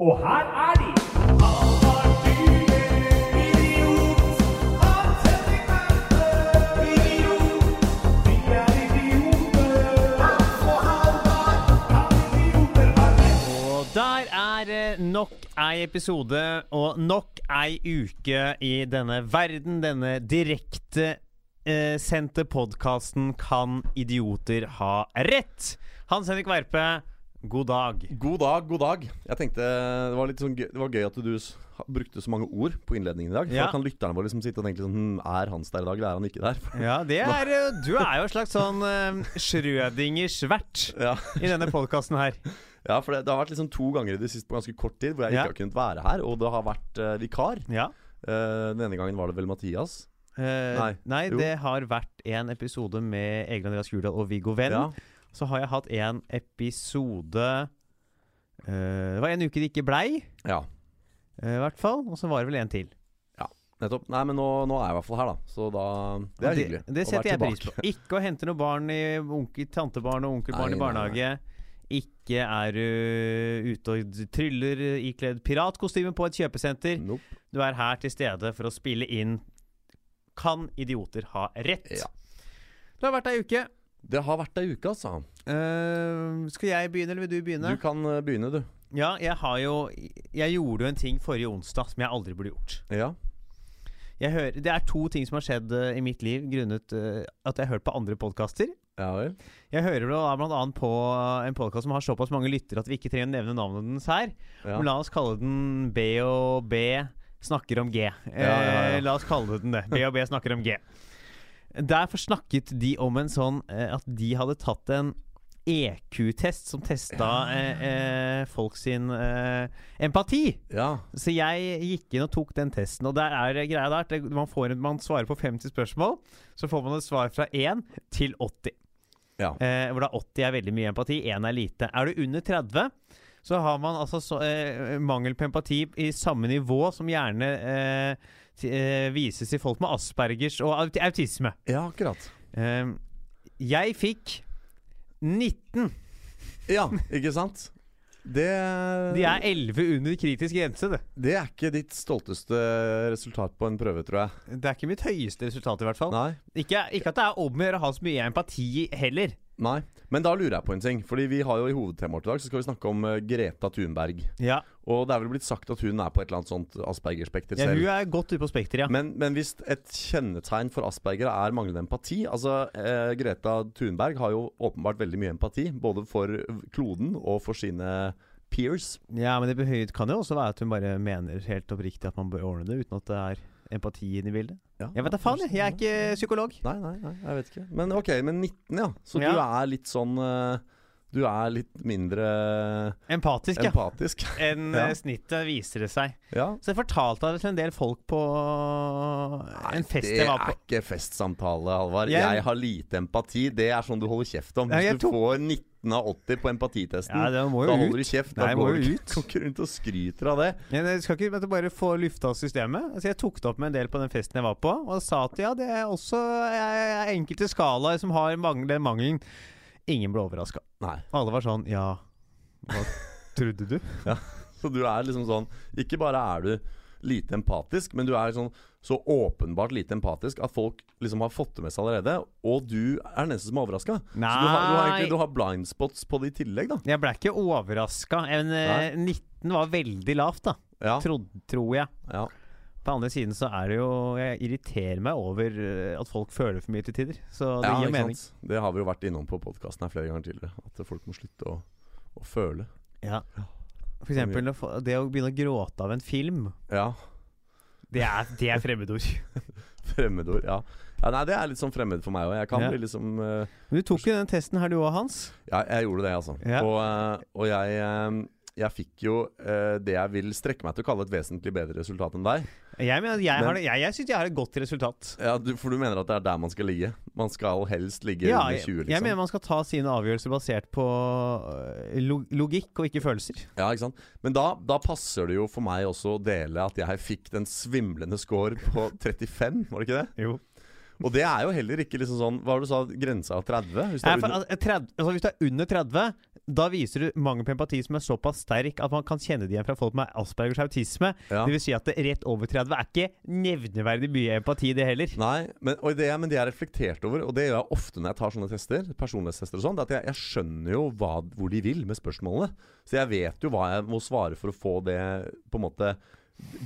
Og her er de! Og der er nok ei episode og nok ei uke i denne verden, denne direkte eh, sendte podkasten Kan idioter ha rett? Hans Henrik Verpe, god dag. God dag, god dag. Jeg tenkte Det var litt sånn gøy, det var gøy at du brukte så mange ord på innledningen i dag. For Ja. da kan lytterne våre liksom sitte og tenke sånn hm, Er Hans der i dag, eller er han ikke der? Ja, det er eh, Du er jo en slags sånn uh, Schrødingers vert Ja, i denne podkasten her. ja for det, det har vært liksom to ganger i det siste på ganske kort tid hvor jeg Ja. ikke har kunnet være her. Og det har vært uh, vikar. Ja. Uh, den ene gangen var det vel Mathias. Uh, Nei. nei, det har vært en episode med Egil Andreas Gurdal og Viggo Venn. Ja. Så har jeg hatt en episode eh, Det var en uke det ikke blei, ja, eh, i hvert fall. Og så var det vel en til. Ja, nettopp. Nei, men nå, nå er jeg i hvert fall her, da. Så da Det er hyggelig. Det, det setter jeg pris på. Ikke å hente noe barn i onkel, tantebarn og onkelbarn i i nei, barnehage. Ikke er du ute og tryller ikledd piratkostyme på et kjøpesenter. Nope. Du er her til stede for å spille inn Kan idioter ha rett? Ja. Det har vært ei uke. Det har vært ei uke, altså. Uh, skal jeg begynne, eller vil du begynne? Du kan eh, begynne, du. Ja, jeg har jo Jeg gjorde jo en ting forrige onsdag som jeg aldri burde gjort. Ja. Jeg hører, det er to ting som har skjedd uh, i mitt liv grunnet uh, at jeg har hørt på andre podkaster. Ja vel. Jeg hører da blant annet på en podkast som har såpass mange lyttere at vi ikke trenger å nevne navnet dens her. Ja. Men la oss kalle den B og B snakker om G. Ja, ja, ja. La oss kalle den det. B og B snakker om G. Derfor snakket de om en sånn eh, at de hadde tatt en EQ-test som testa eh, eh, folk sin eh, empati. Ja. Så jeg gikk inn og tok den testen, og der er greia der at man, får man svarer på 50 spørsmål. Så får man et svar fra 1 til 80. Ja. Eh, hvor da 80 er veldig mye empati, 1 er lite. Er du under 30, så har man altså så, eh, mangel på empati i samme nivå som gjerne eh, vises i folk med aspergers og autisme. ja, akkurat. Eh, jeg fikk 19. Ja, ikke sant? Det De er 11 under kritisk grense, det. Det er ikke ditt stolteste resultat på en prøve, tror jeg. Det er ikke mitt høyeste resultat, i hvert fall. Ikke, ikke at det er om å gjøre å ha så mye empati heller. Nei. Men da lurer jeg på en ting. Fordi vi har jo i hovedtemaet i dag Så skal vi snakke om eh, Greta Thunberg. Ja, Og det er vel blitt sagt at hun er på et eller annet sånt Asperger-spekter ja selv. Hun er godt ute på Spekter, ja. Men, men hvis et kjennetegn for Asperger er manglende empati Altså, eh, Greta Thunberg har jo åpenbart veldig mye empati. Både for kloden og for sine peers. ja, men det behøver, kan jo også være at hun bare mener helt oppriktig at man bør ordne det, uten at det er empati inne i bildet. Ja, Jeg vet da faen, jeg. Jeg er ikke psykolog. Nei, nei, nei, jeg vet ikke. Men ok, men 19, ja. Så Ja. du er litt sånn eh, Du er litt mindre Empatisk, ja. Enn Ja. eh, snittet, viser det seg. Ja. Så jeg fortalte det til en del folk på en fest jeg var på. Det er ikke festsamtale, Halvard. Jeg- Jeg har lite empati. Det er sånn du holder kjeft om. Hvis du tok- får 19 av 80 på empatitesten, Ja, da holder ut. du kjeft. Da går du ikke rundt og skryter av det. Men jeg skal ikke bare få lufta systemet. Altså, jeg tok det opp med en del på den festen jeg var på, og sa at ja, det er også jeg, er enkelte skalaer som har mangel, den mangelen. Ingen ble overraska. Alle var sånn Ja, hva trodde du? ja. Så du er liksom sånn Ikke bare er du lite empatisk, men du er sånn så åpenbart lite empatisk at folk liksom har fått det med seg allerede, og du er den eneste som er overraska. Så du har, du, har egentlig, du har blind spots på det i tillegg, da. Jeg ble ikke overraska. En, eh, 19 var veldig lavt, da. Ja. Trod, tror jeg. ja. På andre siden så er det jo Jeg irriterer meg over eh, at folk føler for mye til tider. Så det ja gir mening. sant? Det har vi jo vært innom på podkasten her flere ganger tidligere. At folk må slutte å, å føle. Ja. For eksempel det å begynne å gråte av en film. Ja. Det er, det er fremmedord. Fremmedord. Ja. ja. Nei, det er litt sånn fremmed for meg òg. Jeg kan Ja. bli liksom uh, Men du tok jo den testen her, du òg, Hans. Ja, jeg gjorde det, altså. Ja. Og, eh, og jeg, jeg fikk jo eh, det jeg vil strekke meg til å kalle et vesentlig bedre resultat enn deg. Jeg, mener, jeg, Men- jeg, jeg syns jeg har et godt resultat. Ja, du, For du mener at det er der man skal ligge? Man skal helst ligge Ja, under 20, liksom? jeg mener man skal ta sine avgjørelser basert på øh, logikk og ikke følelser. Ja, ikke sant? Men da, da passer det jo for meg også å dele at jeg fikk den svimlende score på 35, var det ikke det? Jo. Og det er jo heller ikke liksom sånn Hva var det du sa, grensa av 30? Hvis Nei, for, altså, 30, altså, hvis du er under 30, da viser du mangel på empati som er såpass sterk at man kan kjenne det igjen fra folk med Aspergers autisme. Ja. Det vil si at det rett over 30 er ikke nevneverdig mye empati, det heller. Nei, men, og det, men det jeg er reflektert over, og det gjør jeg ofte når jeg tar sånne tester, personlighetstester og sånn, er at jeg, jeg skjønner jo hva, hvor de vil med spørsmålene. Så jeg vet jo hva jeg må svare for å få det på en måte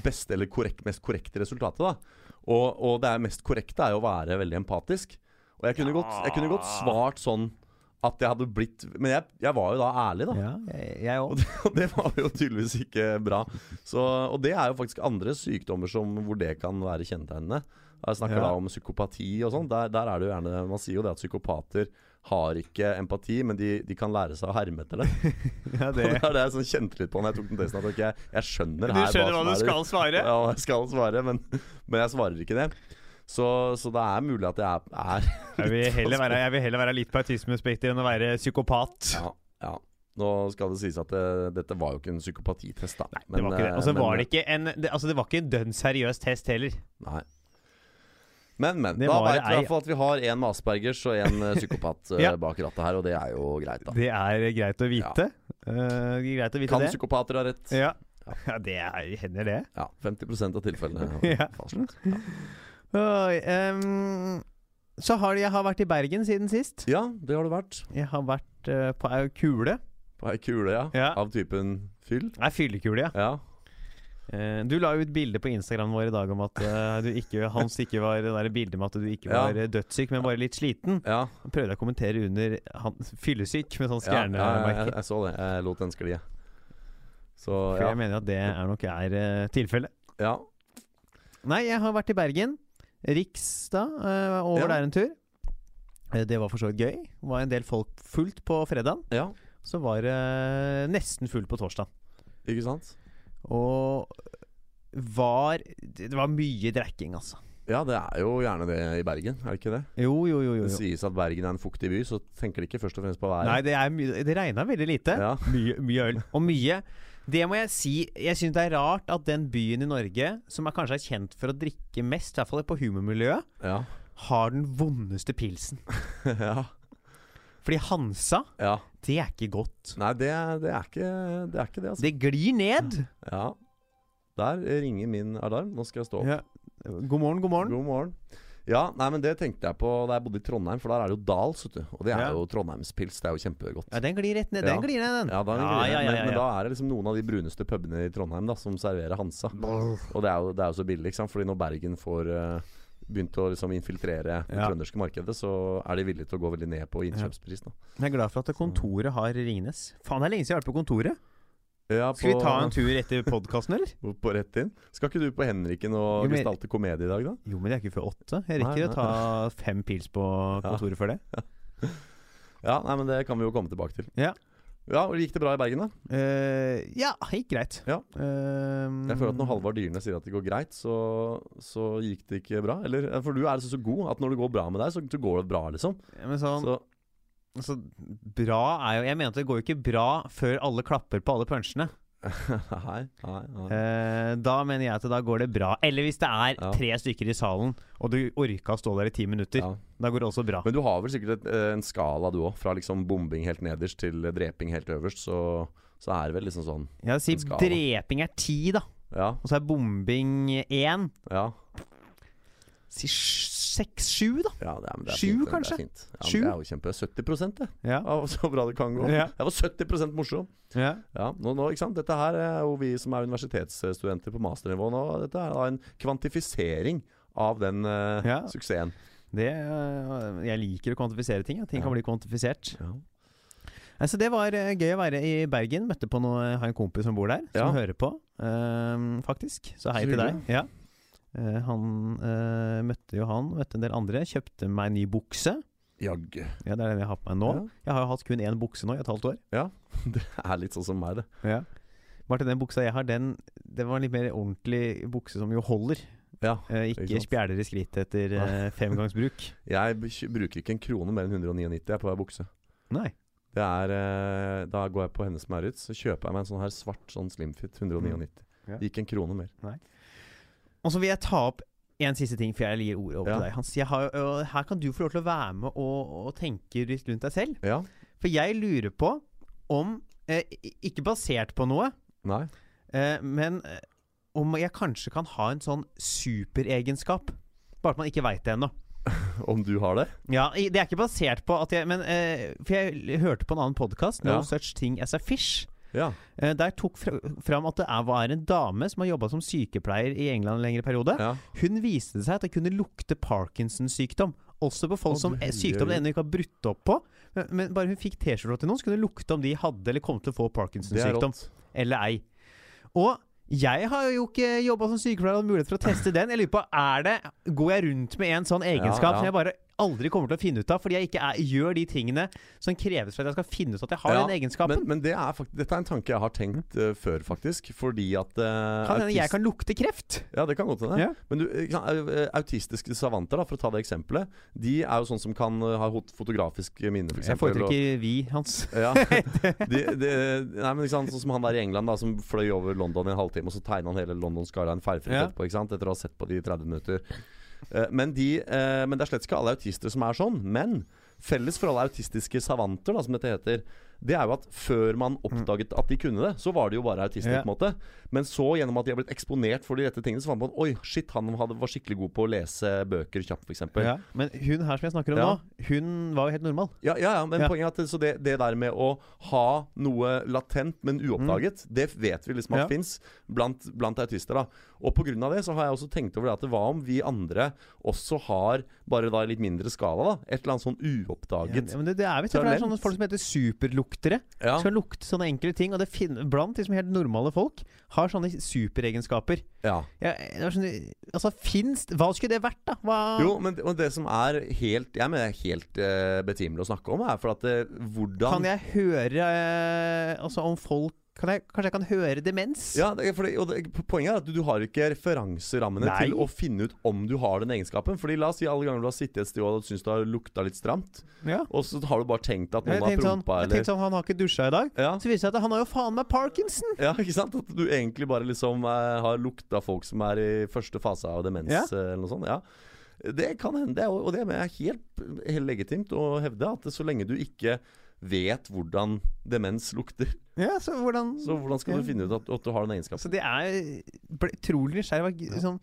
beste eller korrekt, mest korrekte resultatet. da. Og, og det er mest korrekte er jo å være veldig empatisk. Og jeg kunne, Ja. godt, jeg kunne godt svart sånn at jeg hadde blitt Men jeg, jeg var jo da ærlig, da. Ja, jeg Og det, og det var jo tydeligvis ikke bra. Så, og det er jo faktisk andre sykdommer som, hvor det kan være kjennetegnende. Jeg snakker Ja. da om psykopati og sånn. Der, der er det jo gjerne Man sier jo det at psykopater har ikke empati, men de, de kan lære seg å herme etter det. Ja, Og det. det er det jeg sånn kjente litt på når jeg tok den testen. At okay, jeg, skjønner skjønner Du her skjønner hva hva du skal svare? Ja, jeg skal svare, men, men jeg svarer ikke det. Så, så det er mulig at jeg er, er Jeg vil heller være, jeg vil heller være litt på autismespekter enn å være psykopat. ja, ja. Nå skal det sies at det, dette var jo ikke en psykopatitest, da. det var ikke det. eh, Og så men- var det ikke en det, Altså, det var ikke en dønn seriøs test heller. Nei. Men, men. Det Da veit vi fall at vi har en med Aspergers og en eh, psykopat eh, Ja. bak rattet her, og det er jo greit, da. Det er greit å vite. Eh, greit å vite Kan det. psykopater ha rett? Ja. ja, det er, hender det. Ja. 50% av tilfellene. Ja. Oi, um, så har jeg har vært i Bergen siden sist. Ja, det har du vært. Jeg har vært uh, på ei kule. På ei kule, ja. Ja. Av typen fyll. Nei, fyllekule, ja. Ja. Uh, du la jo ut bilde på Instagram vår i dag om at uh, du ikke, Hans ikke var det der bildet med at du ikke var ja. dødssyk, men bare litt sliten. Ja, Jeg prøvde å kommentere under han, fyllesyk med sånn ja, ja, jeg, jeg så det. Jeg lot den skli. jeg. Så For jeg mener at det er nok er tilfellet. ja. Nei, jeg har vært i Bergen. Riksdag. eh, over Ja. der en tur. Eh, det var for så vidt gøy. Det var en del folk fullt på fredag. ja. Så var det nesten fullt på torsdag. Ikke sant? Og var Det var mye drikking, altså. Ja, det er jo gjerne det i Bergen, er det ikke det? Jo, jo, jo. jo, Det sies at Bergen er en fuktig by, så tenker de ikke først og fremst på været. Nei, det, er mye, det regna veldig lite. Ja. Mye, mye øl. Og mye Det må jeg si. Jeg syns det er rart at den byen i Norge, som er kanskje er kjent for å drikke mest, i hvert fall på humormiljøet, Ja. har den vondeste pilsen. ja. Fordi Hansa, ja. det er ikke godt. Nei, det, det, er ikke, det er ikke det, altså. Det glir ned. Ja. Der ringer min alarm. Nå skal jeg stå opp. Ja. God morgen, god morgen. God morgen. Ja, nei, men det tenkte jeg på da jeg bodde i Trondheim, for der er det jo Dals, vet du. Og det er Ja. jo Trondheimspils. Det er jo kjempegodt. Ja, den glir rett ned. Ja. Den glir ned, den. Ja, ja, ja, ja, Men, ja, men ja. da er det liksom noen av de bruneste pubene i Trondheim da som serverer Hansa. Og det er jo, det er jo så billig, ikke sant. Fordi når Bergen får uh, begynt å liksom infiltrere det Ja. trønderske markedet, så er de villige til å gå veldig ned på innkjøpspris. Da. Jeg er glad for at kontoret har Ringnes. Faen, det er lenge siden jeg har vært på kontoret. Ja, Skal vi ta en tur etter podkasten, eller? På rett inn. Skal ikke du på Henriken og Jo, men- gestalte komedie i dag, da? Jo, men det er ikke før åtte. Jeg Nei, nei, å ta fem pils på kontoret før det. Ja, nei, men det kan vi jo komme tilbake til. Ja. Ja, og Gikk det bra i Bergen, da? Uh, ja, gikk greit. Ja. Uh, Jeg føler at Når Halvard Dyrene sier at det går greit, så, så gikk det ikke bra. Eller, For du er altså så god at når det går bra med deg, så, så går det bra, liksom. ja, Men sånn Så, altså, Bra er jo Jeg at det går jo ikke bra før alle klapper på alle punchene. nei, nei, nei. Eh, da mener jeg at da går det bra. Eller hvis det er Ja. tre stykker i salen, og du orka å stå der i ti minutter. Ja. Da går det også bra. Men du har vel sikkert et, eh, en skala, du òg. Fra liksom bombing helt nederst til dreping helt øverst. Så, så er det vel liksom sånn Ja, si dreping er ti, da. Ja, Og så er bombing én. ja. Si seks-sju, da. ja det er, det er Sju, fint, kanskje? Det er fint. Ja, det er jo kjempe 70 det. Ja. Ja, så bra det kan gå. Ja. Jeg var 70% morsom. ja. Ja, nå, nå, ikke sant? Dette her er jo vi som er universitetsstudenter på masternivå nå. Dette er da en kvantifisering av den uh, Ja. suksessen. Det, uh, jeg liker å kvantifisere ting. Ja. Ting kan bli kvantifisert. Ja. Altså, det var øh, gøy å være i Bergen. Møtte på noe, har en kompis som bor der, som hører på, uh, faktisk. Så hei Så til deg. Ja. Eh, han øh, møtte jo han, møtte en del andre. Kjøpte meg en ny bukse. Jaggu. Ja, Det er den jeg har på meg nå. Ja. Jeg har jo hatt kun én bukse nå i et halvt år. Ja, Det er litt sånn som meg, det. Ja. Martin, den buksa jeg har, den Det var en litt mer ordentlig bukse som jo holder. Ja, Eh, Ikke spjæler i skrittet etter eh, femgangsbruk. Jeg bruker ikke en krone mer enn 199 jeg på hver bukse. Nei. Det er eh, Da går jeg på Hennes Maurits, så kjøper jeg meg en sånn her svart sånn slimfit. 199. Ja. Ikke en krone mer. Og så vil jeg ta opp en siste ting før jeg gir ordet over Ja. til deg. Hans, sier har, her kan du få lov til å være med og, og tenke litt rundt deg selv. Ja. For jeg lurer på om eh, Ikke basert på noe, Nei. eh, men eh, om jeg kanskje kan ha en sånn superegenskap. Bare at man ikke veit det ennå. Om du har det? Ja, Det er ikke basert på at jeg Men eh, For jeg hørte på en annen podkast, No Ja. Such Thing As A Fish. Ja. Eh, der tok fra, fram at det er, var en dame som har jobba som sykepleier i England en lengre periode. ja. Hun viste seg at det kunne lukte Parkinsons-sykdom. Også på folk oh, som eh, sykdommen ennå ikke har brutt opp på. Men, men bare hun fikk T-skjorta til noen, så kunne det lukte om de hadde eller kom til å få Det er Parkinsons-sykdom eller ei. Og jeg har jo ikke jobba som sykepleier og hatt mulighet for å teste den. Jeg lurer på, er det Går jeg rundt med en sånn egenskap Ja, ja. som jeg bare aldri kommer til å finne ut av, fordi jeg ikke er, gjør de tingene som kreves for at jeg skal finne ut at jeg har Ja, den egenskapen? Men, men det er faktisk, dette er en tanke jeg har tenkt uh, før, faktisk. Fordi at uh, kan hende jeg kan lukte kreft? Ja, det kan godt hende. Ja. Men du, eh, autistiske savanter, da, for å ta det eksempelet, de er jo sånn som kan ha fotografisk minne, f.eks. Jeg foretrekker vi, Hans. Ja. De, de, nei, men ikke sant, Sånn som han der i England da som fløy over London i en halvtime, og så tegna han hele London skyline feilfritt Ja. etterpå, ikke sant? etter å ha sett på de 30 minutter. Eh, men, de, eh, men det er slett ikke alle autister som er sånn. Men felles for alle autistiske savanter, da, som dette heter, det er jo at før man oppdaget at de kunne det, så var de jo bare autister. Ja. på en måte Men så, gjennom at de har blitt eksponert for de rette tingene, så fant man at oi, shit, han hadde, var skikkelig god på å lese bøker kjapt, f.eks. Ja. Men hun her som jeg snakker om Ja. nå, hun var jo helt normal. Ja, ja, ja, men Ja. poenget er at så det, det der med å ha noe latent, men uoppdaget, det vet vi liksom at Mm. Ja. fins blant, blant autister. da Og av det så har jeg også tenkt over det at hva om vi andre også har, bare da i litt mindre skala, da et eller annet sånn Ja, uoppdaget men det, det er du, for det er sånne folk som heter superluktere. Ja, Skal lukte sånne enkle ting. Og det finner, blant liksom helt normale folk har sånne superegenskaper. ja. Ja, det sånn, altså, finnes Hva skulle det vært, da? Hva Jo, men det, det som er helt Jeg mener helt uh, betimelig å snakke om, er for at uh, hvordan Kan jeg høre uh, Altså om folk kan jeg, Kanskje jeg kan høre demens? Ja, det, det, Poenget er at du, du har ikke referanserammene Nei. til å finne ut om du har den egenskapen. Fordi La oss si alle ganger du har sittet et sted og syns du har lukta litt stramt, Ja. og så har du bare tenkt at Jeg noen har prompa sånn, prompa jeg eller tenkte sånn Han har ikke dusja i dag. ja, Så viser det seg at han har jo faen meg parkinson! ja, ikke sant? At du egentlig bare liksom eh, har lukta folk som er i første fase av demens, Ja. eh, eller noe sånt. Ja. Det kan hende, og det er helt, helt legitimt å hevde at så lenge du ikke vet hvordan demens lukter, Ja, så hvordan så hvordan skal Ja. du finne ut at, at du har den egenskapen? Så det er utrolig nysgjerrig. Liksom,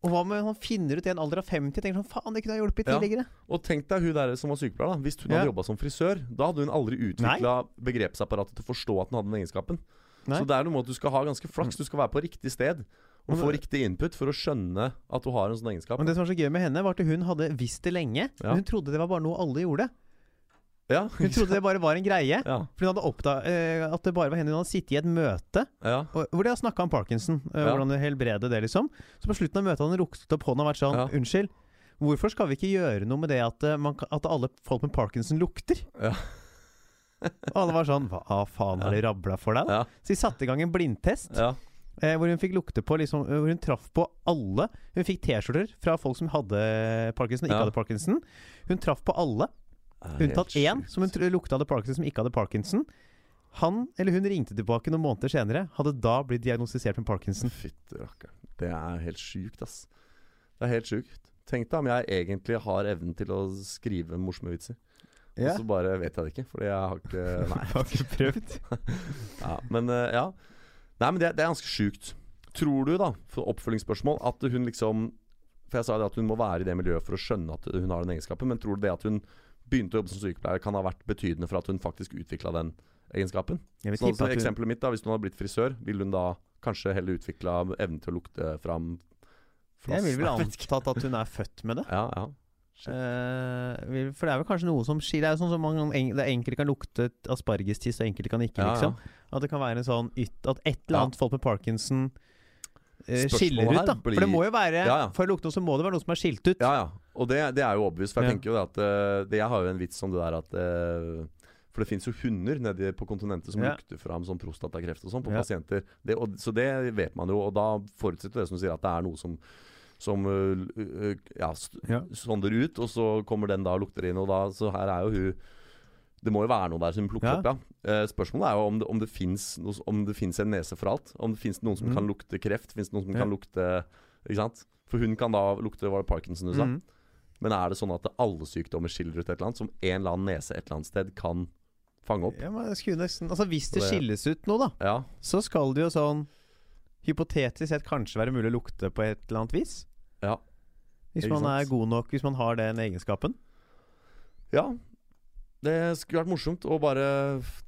og hva med han finner ut i en alder av 50 og tenker sånn Faen, det kunne ha hjulpet Ja. tidligere. Og tenk deg hun der som var sykepleier. da Hvis hun Ja. hadde jobba som frisør, da hadde hun aldri utvikla begrepsapparatet til å forstå at hun hadde den egenskapen. Nei. Så det er noe med at du skal ha ganske flaks. Du skal være på riktig sted og få riktig input for å skjønne at du har en sånn egenskap. Men det som var så gøy med henne, var at hun hadde visst det lenge. Ja. Men hun trodde det var bare noe alle gjorde. Ja, Hun trodde det bare var en greie. ja, For hun hadde oppdaget at det bare var henne hun hadde sittet i et møte ja. og, hvor de har snakka om parkinson. Uh. Hvordan du helbrede det, liksom. Så på slutten av møtet hadde hun rukket opp hånda og vært sånn. Unnskyld, hvorfor skal vi ikke gjøre noe med det at, eh, man, at alle folk med parkinson lukter? Ja. og alle var sånn Hva faen har de rabla for deg? ja, Så de satte i gang en blindtest. ja. Eh, hvor hun fikk lukte på liksom, Hvor hun traff på alle. Hun fikk T-skjorter fra folk som hadde parkinson og ikke Ja. hadde parkinson. Hun traff på alle, unntatt én som hun lukta hadde parkinson, som ikke hadde parkinson. Han eller hun ringte tilbake noen måneder senere, hadde da blitt diagnostisert med parkinson. Fytti rakkeren. Det er helt sjukt, ass. Det er helt sjukt. Tenk deg om jeg egentlig har evnen til å skrive morsomme vitser. Og så bare vet jeg det ikke, fordi jeg har ikke Nei. jeg Har ikke prøvd. Ja, men eh, ja. Nei, men det, det er ganske sjukt. Tror du, da, for oppfølgingsspørsmål, at hun liksom For jeg sa det at hun må være i det miljøet for å skjønne at hun har den egenskapen. Men tror du det at hun begynte å jobbe som sykepleier, kan ha vært betydende for at hun faktisk utvikla den egenskapen? Så altså, hun, eksempelet mitt, da, hvis hun hadde blitt frisør, ville hun da kanskje heller utvikla evnen til å lukte fram jeg vil vel antatt at hun er født med det. Ja, ja. Uh, for det er vel kanskje noe som skiller Det er jo sånn som man, det enkelte kan lukte aspargestiss, og enkelte kan ikke, Ja, liksom. At det kan være en sånn yt, At et eller annet folk med parkinson skiller ut, da. blir- For det må jo være Ja, ja. For å lukte så må det være noe som er skilt ut. Ja, ja. Og det, det er jo obvious. For jeg tenker jo det at eh, det, Jeg har jo en vits om det der at eh, For det fins jo hunder nede på kontinentet som lukter fram sånn prostatakreft og sånn på pasienter. Det, og, så det vet man jo, og da forutsetter det som sier at det er noe som som Ja. sonder ut, og så kommer den da og lukter inn. Og da, så her er jo hun Det må jo være noe der som plukker Ja. opp, ja. Eh, spørsmålet er jo om det, om det fins noe- om det finnes en nese for alt. Om det fins noen som Mm. kan lukte kreft. Fins det noen som Ja. kan lukte Ikke sant? For hun kan da lukte Var det Parkinson du sa? Mm. Men er det sånn at alle sykdommer skiller ut et eller annet, som en eller annen nese et eller annet sted kan fange opp. Ja, men jeg skulle nesten Altså Hvis det Det- skilles ut noe, da, Ja, så skal det jo sånn hypotetisk sett kanskje være mulig å lukte på et eller annet vis. ja. Hvis man er god nok, hvis man har den egenskapen. Ja, det skulle vært morsomt. Og bare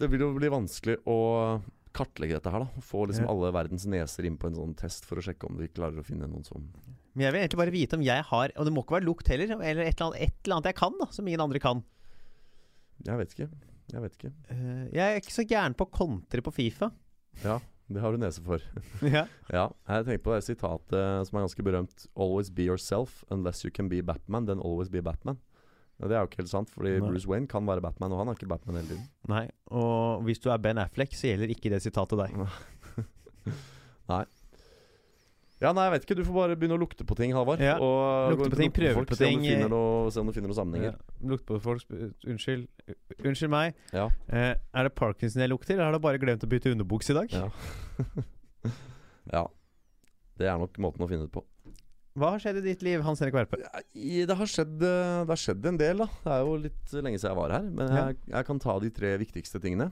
Det vil jo bli vanskelig å kartlegge dette her, da. Få liksom alle verdens neser inn på en sånn test for å sjekke om de klarer å finne noen som Men jeg vil egentlig bare vite om jeg har Og det må ikke være lukt heller, eller et eller annet, et eller annet jeg kan, da, som ingen andre kan. Jeg vet ikke. Jeg vet ikke. Uh, jeg er ikke så gæren på å kontre på Fifa. Ja, det har du nese for. ja. Ja, jeg tenker på det sitatet som er ganske berømt. 'Always be yourself. Unless you can be Batman, then always be Batman'. Ja, det er jo ikke helt sant, fordi Nei. Bruce Wayne kan være Batman, og han er ikke Batman hele tiden. Nei, og hvis du er Ben Affleck, så gjelder ikke det sitatet deg. nei. Ja, nei, jeg vet ikke. Du får bare begynne å lukte på ting, Halvard. Ja, Og lukte på ting, prøve folk, på se om ting, noe, se om du finner noen sammenhenger. Ja, Lukte på folk Unnskyld. Unnskyld meg. Ja. Eh, er det Parkinson jeg lukter, eller har du bare glemt å bytte underbukse i dag? Ja. ja. Det er nok måten å finne det på. Hva har skjedd i ditt liv, Hans Erik Verpe? Det har, skjedd, eh, det har skjedd en del, da. Det er jo litt lenge siden jeg var her. Men jeg, jeg kan ta de tre viktigste tingene.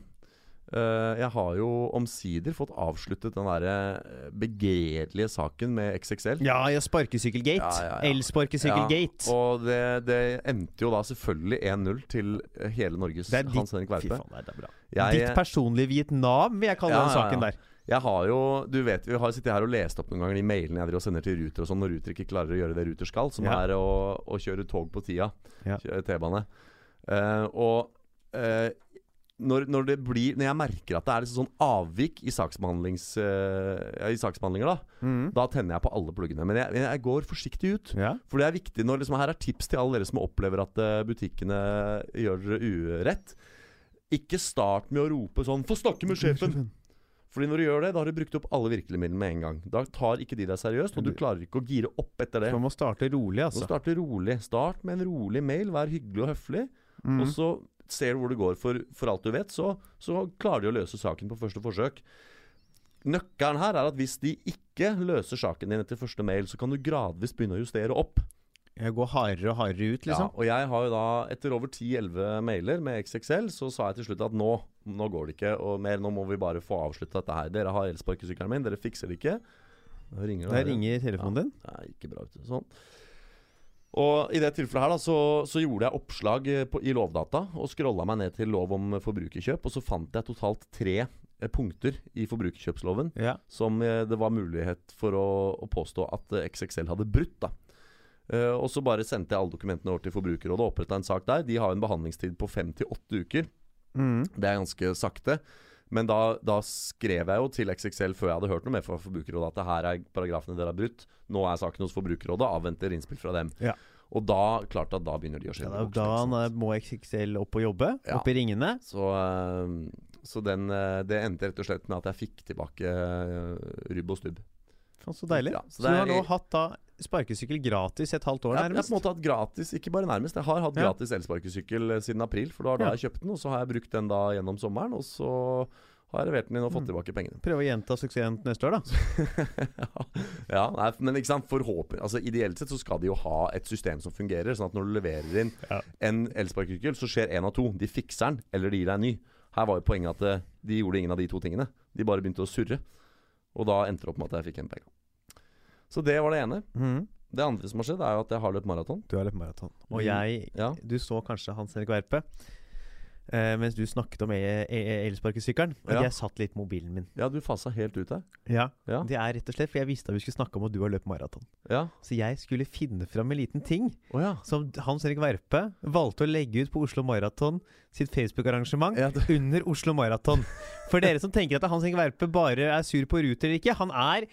Eh, jeg har jo omsider fått avsluttet den derre eh, begredelige saken med XXL. Ja, ja, sparkesykkelgate. Ja, ja. Elsparkesykkelgate. Ja, og det, det endte jo da selvfølgelig 1-0 til hele Norges ditt- Hans Henrik Werpe. Verpe. er Ditt personlige Vietnam, vil jeg kalle den saken der. Jeg har jo Du vet, vi har sittet her og lest opp noen ganger de mailene jeg driver og sender til Ruter og sånn, når Ruter ikke klarer å gjøre det Ruter skal, som Ja. er å, å kjøre tog på tida. Ja. T-bane. Uh, og uh, når, når det blir Når jeg merker at det er liksom sånn avvik i saksbehandlings uh, I saksbehandlinger, da Mm. Da tenner jeg på alle pluggene. Men jeg, jeg går forsiktig ut. Ja. For det er viktig når liksom, Her er tips til alle dere som opplever at butikkene gjør urett. Ikke start med å rope sånn 'Få snakke med sjefen'! Fordi når du gjør det, da har du brukt opp alle virkemidlene med en gang. Da tar ikke de deg seriøst, og du klarer ikke å gire opp etter det. Så man må starte rolig, Du må altså. starte rolig. Start med en rolig mail, vær hyggelig og høflig. Mm. Og så ser du hvor det går. For, for alt du vet, så, så klarer de å løse saken på første forsøk. Nøkkelen her er at hvis de ikke løser saken din etter første mail, så kan du gradvis begynne å justere opp. Jeg går hardere og hardere ut, liksom. Ja, og jeg har jo da, etter over 10-11 mailer med XXL, så sa jeg til slutt at nå, nå går det ikke og mer. Nå må vi bare få avslutta dette her. Dere har elsparkesykkelen min, dere fikser det ikke. Da ringer det ringer telefonen din. Det er ikke bra ute. Sånn. Og i det tilfellet her da, så, så gjorde jeg oppslag eh, på, i Lovdata og scrolla meg ned til lov om forbrukerkjøp, og så fant jeg totalt tre eh, punkter i forbrukerkjøpsloven Ja. som eh, det var mulighet for å, å påstå at eh, XXL hadde brutt. da Eh, Og så bare sendte jeg alle dokumentene over til Forbrukerrådet og oppretta en sak der. De har en behandlingstid på fem til åtte uker. Mm. Det er ganske sakte. Men da, da skrev jeg jo til XXL før jeg hadde hørt noe mer fra Forbrukerrådet at det her er paragrafene dere har brutt. Nå er saken hos Forbrukerrådet. Avventer innspill fra dem. Ja. Og da klart at da begynner de å Ja, da, da eh, må XXL opp og jobbe. Ja. Opp i ringene. Så, eh, så den, eh, det endte rett og slett med at jeg fikk tilbake eh, rubb og stubb. Så deilig. Ja, så så du har nå hatt da sparkesykkel gratis et halvt år, nærmest? jeg har på en måte hatt gratis, ikke bare nærmest. Jeg har hatt gratis elsparkesykkel eh, siden april. For da Ja. jeg kjøpt den, og så har jeg brukt den da gjennom sommeren. Og så har jeg levert den inn og fått Mm. tilbake pengene. Prøve å gjenta suksessen neste år, da. ja, nei, men ikke sant, forhåpentlig altså Ideelt sett så skal de jo ha et system som fungerer. Sånn at når du leverer inn Ja. en elsparkesykkel, så skjer én av to. De fikser den, eller de gir deg en ny. Her var jo poenget at eh, de gjorde ingen av de to tingene. De bare begynte å surre. Og da endte det opp med at jeg fikk en penge. Så det var det ene. Mm. Det andre som har skjedd, er jo at jeg har løpt maraton. Du har løpt maraton. Og Mm. jeg Ja. Du så kanskje Hans Erik Verpe eh, mens du snakket om e- e- elsparkesykkelen. Og Ja. jeg satt litt mobilen min. ja, du fasa helt ut der. Ja. Ja. Det er rett og slett for jeg visste at vi skulle snakke om at du har løpt maraton. Ja. Så jeg skulle finne fram en liten ting oh, ja. som Hans Erik Verpe valgte å legge ut på Oslo Maraton sitt Facebook-arrangement under Oslo Maraton. For dere som tenker at Hans Erik Verpe bare er sur på Ruter eller ikke, han er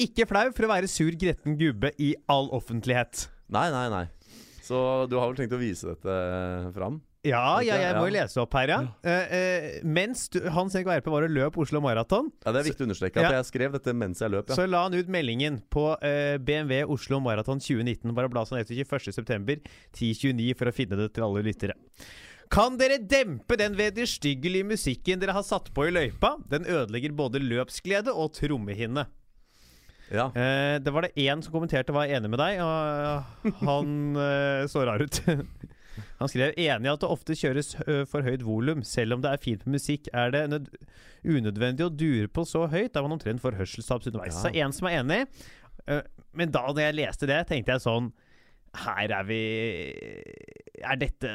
ikke flau for å være sur gretten gubbe i all offentlighet. Nei, nei, nei. Så du har vel tenkt å vise dette fram? Ja, ja, jeg må jo lese opp her, ja. ja. Uh, uh, mens du, Hans Erik Verpe var og løp Oslo Maraton, Ja, Det er viktig å understreke at Ja. jeg skrev dette mens jeg løp. Ja. så la han ut meldingen på uh, BMW Oslo Maraton 2019. Bare bla seg ned til 21.9. 10.29 for å finne det til alle lyttere. Kan dere dempe den vederstyggelige musikken dere har satt på i løypa? Den ødelegger både løpsglede og trommehinne. Ja. Eh, det var det én som kommenterte var enig med deg, og han eh, så rar ut. Han skrev enig i at det ofte kjøres for høyt volum. Selv om det er fint med musikk, er det nød unødvendig å dure på så høyt. Da man omtrent får hørselstap underveis. Ja. Så en som er enig. Eh, men da når jeg leste det, tenkte jeg sånn Her er vi Er dette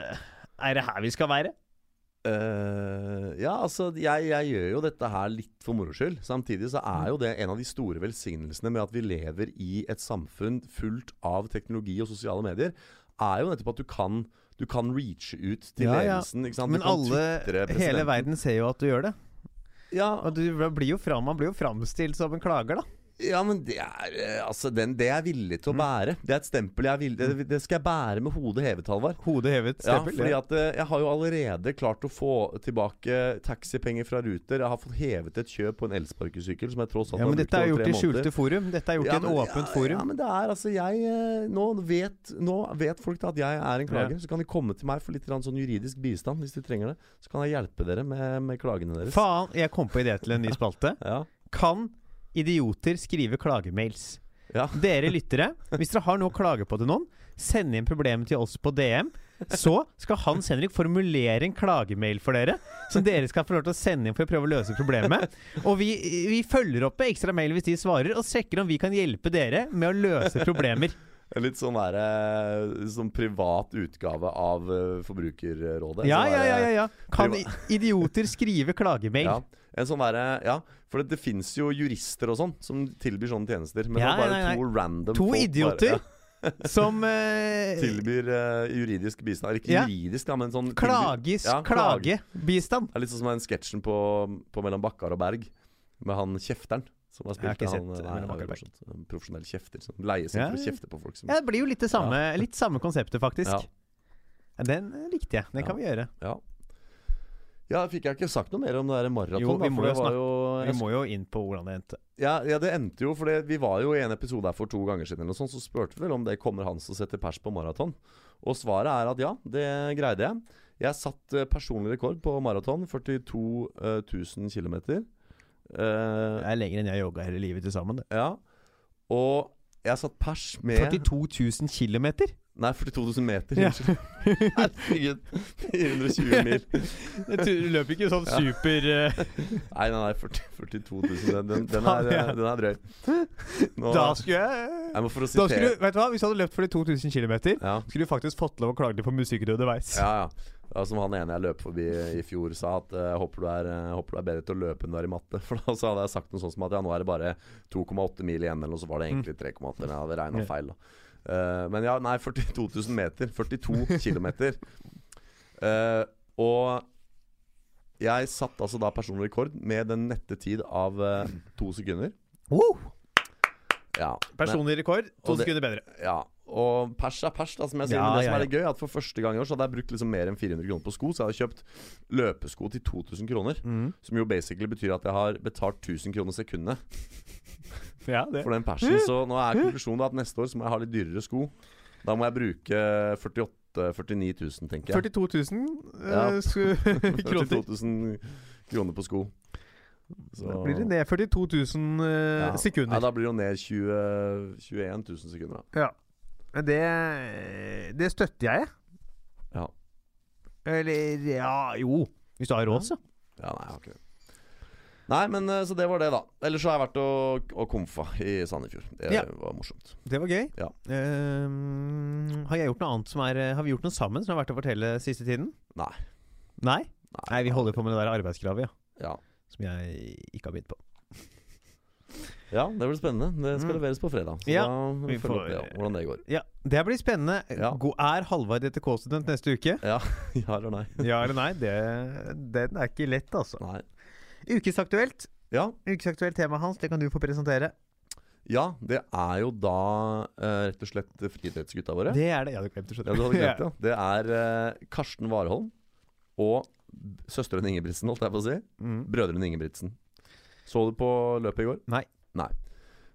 Er det her vi skal være? Eh, ja, altså jeg, jeg gjør jo dette her litt for moro skyld. Samtidig så er jo det en av de store velsignelsene med at vi lever i et samfunn fullt av teknologi og sosiale medier, er jo nettopp at du kan du kan reache ut til Ja, ledelsen. Sant? Men alle Hele verden ser jo at du gjør det. Ja, Og du blir jo fram, man blir jo framstilt som en klager, da. Ja, men det er eh, Altså, den, det er jeg villig til å bære. Det er et stempel jeg er villig det, det skal jeg bære med hodet hevet, Halvard. Hodet hevet, Ja, fordi at eh, jeg har jo allerede klart å få tilbake taxipenger fra Ruter. Jeg har fått hevet et kjøp på en elsparkesykkel som jeg tross alt ja, men har brukt dette er gjort i skjulte forum. Dette er gjort i et åpent ja, forum. Ja, men det er altså jeg eh, Nå vet, nå vet folk da at jeg er en klager. Så kan de komme til meg for litt sånn juridisk bistand hvis de trenger det. Så kan jeg hjelpe dere med, med klagene deres. Faen, jeg kom på idé til en ny spalte. Ja. Kan idioter skrive klagemails? Ja. Dere lyttere, hvis dere har noe å klage på til noen, send inn problemet til oss på DM. Så skal Hans Henrik formulere en klagemail for dere, som dere skal få lov til å sende inn for å prøve å løse problemet. Og vi, vi følger opp med ekstra mail hvis de svarer, og sjekker om vi kan hjelpe dere med å løse problemer. Litt sånn der, eh, sånn privat utgave av eh, Forbrukerrådet. Ja, Sånn ja, ja, ja, ja. Kan idioter skrive klagemail? Ja, en sånn derre Ja, for det, det fins jo jurister og sånn som tilbyr sånne tjenester. Men Ja, det er bare nei, nei. to random To folk idioter Bare, Som ja, eh, tilbyr uh, juridisk bistand. Ikke Ja. juridisk, da, men sånn Klages, Ja, klage. klagebistand. Det er litt sånn som den sketsjen på, på Mellom Bakkar og Berg med han kjefteren. Som har Jeg har ikke han, sett nei, Mellom det er Bakkar og berg. profesjonell kjefter som leies inn Ja, for å kjefte på folk. Som, Ja, det blir jo litt det samme, litt samme konseptet, faktisk. Ja. Den eh, likte jeg. Den kan vi gjøre. ja. Ja, fikk jeg ikke sagt noe mer om det der maraton? Jo, vi må da, jo snakke, jo Vi må jo inn på hvordan det endte. Ja, ja, det endte jo for vi var jo i en episode her for to ganger siden, eller noe sånt, så spurte vi vel om det kommer han som setter pers på maraton. Og svaret er at ja, det greide jeg. Jeg satt personlig rekord på maraton. 42 eh, 000 km. Det er lenger enn jeg jogga hele livet til sammen. det. ja. Og jeg satt pers med 42 000 km? Nei, 42 000 meter. Ja. Herregud. 420 mil. Du løper ikke sånn Ja. super eh, Nei, nei, nei 40, 42 000. Den, den, den, er, den er drøy. Nå, Da skulle jeg jeg for å da skulle du, Vet du hva, Hvis du hadde løpt 42 000 km, ja. skulle du faktisk fått lov å klage litt på musikken underveis. Ja, ja. ja. Som han ene jeg løp forbi i fjor sa, at eh, jeg håper, du er, eh, håper du er bedre til å løpe enn du er i matte. For da så hadde jeg sagt noe sånt som at ja, nå er det bare 2,8 mil igjen, eller noe, så var det egentlig 3,8. Men jeg hadde regna feil, da. Eh, men ja, nei, 42 000 meter. 42 km. Uh, og jeg satte altså da personlig rekord med den nette tid av uh, to sekunder. Wow! Ja. Personlig rekord, to det- sekunder bedre. Ja, og pers er pers, da, som jeg sier. Ja, men det ja, som er ja. litt gøy, at for første gang i år så hadde jeg brukt liksom mer enn 400 kroner på sko. Så jeg hadde kjøpt løpesko til 2000 kroner. Mm. Som jo basically betyr at jeg har betalt 1000 kroner sekundet Ja, for den persen. Så nå er konklusjonen at neste år så må jeg ha litt dyrere sko. Da må jeg bruke 48 49 000, tenker jeg. 42 000 Ja. eh, kroner. 42 000 kroner på sko. Så- Da blir det ned 42 000 eh, Ja. sekunder. Ja, da blir det jo ned 20, 21 000 sekunder, da. Ja. Det, det støtter jeg. Ja. Eller ja, jo. Hvis du har råd, så. Ja, nei, jeg har ikke det. Nei, men eh, så det var det, da. Ellers så har jeg vært og, og komfa i Sandefjord. Det Ja. var morsomt. Det var gøy. Ja. Ehm, har jeg gjort noe annet som er eh, Har vi gjort noe sammen som har vært å fortelle siste tiden? Nei. Nei? Nei, vi holder på med det der arbeidskravet, ja. Ja. Som jeg ikke har begynt på. ja, det blir spennende. Det skal Mm. leveres på fredag. Så Ja, da vi får- ja, hvordan det går. Ja, Det blir spennende. Ja. Er Halvard ETK-student neste uke? Ja, ja eller nei? Ja eller nei? Det, den er ikke lett, altså. Nei. Ukesaktuelt. Ja, Ukesaktuelt tema hans, det kan du få presentere. ja, det er jo da eh, rett og slett friidrettsgutta våre. Det er det. Ja, du glemte Ja, du hadde glemt det. Det er eh, Karsten Warholm og søsteren Ingebrigtsen, holdt jeg på å si. Mm. Brødrene Ingebrigtsen. Så du på løpet i går? Nei. Nei.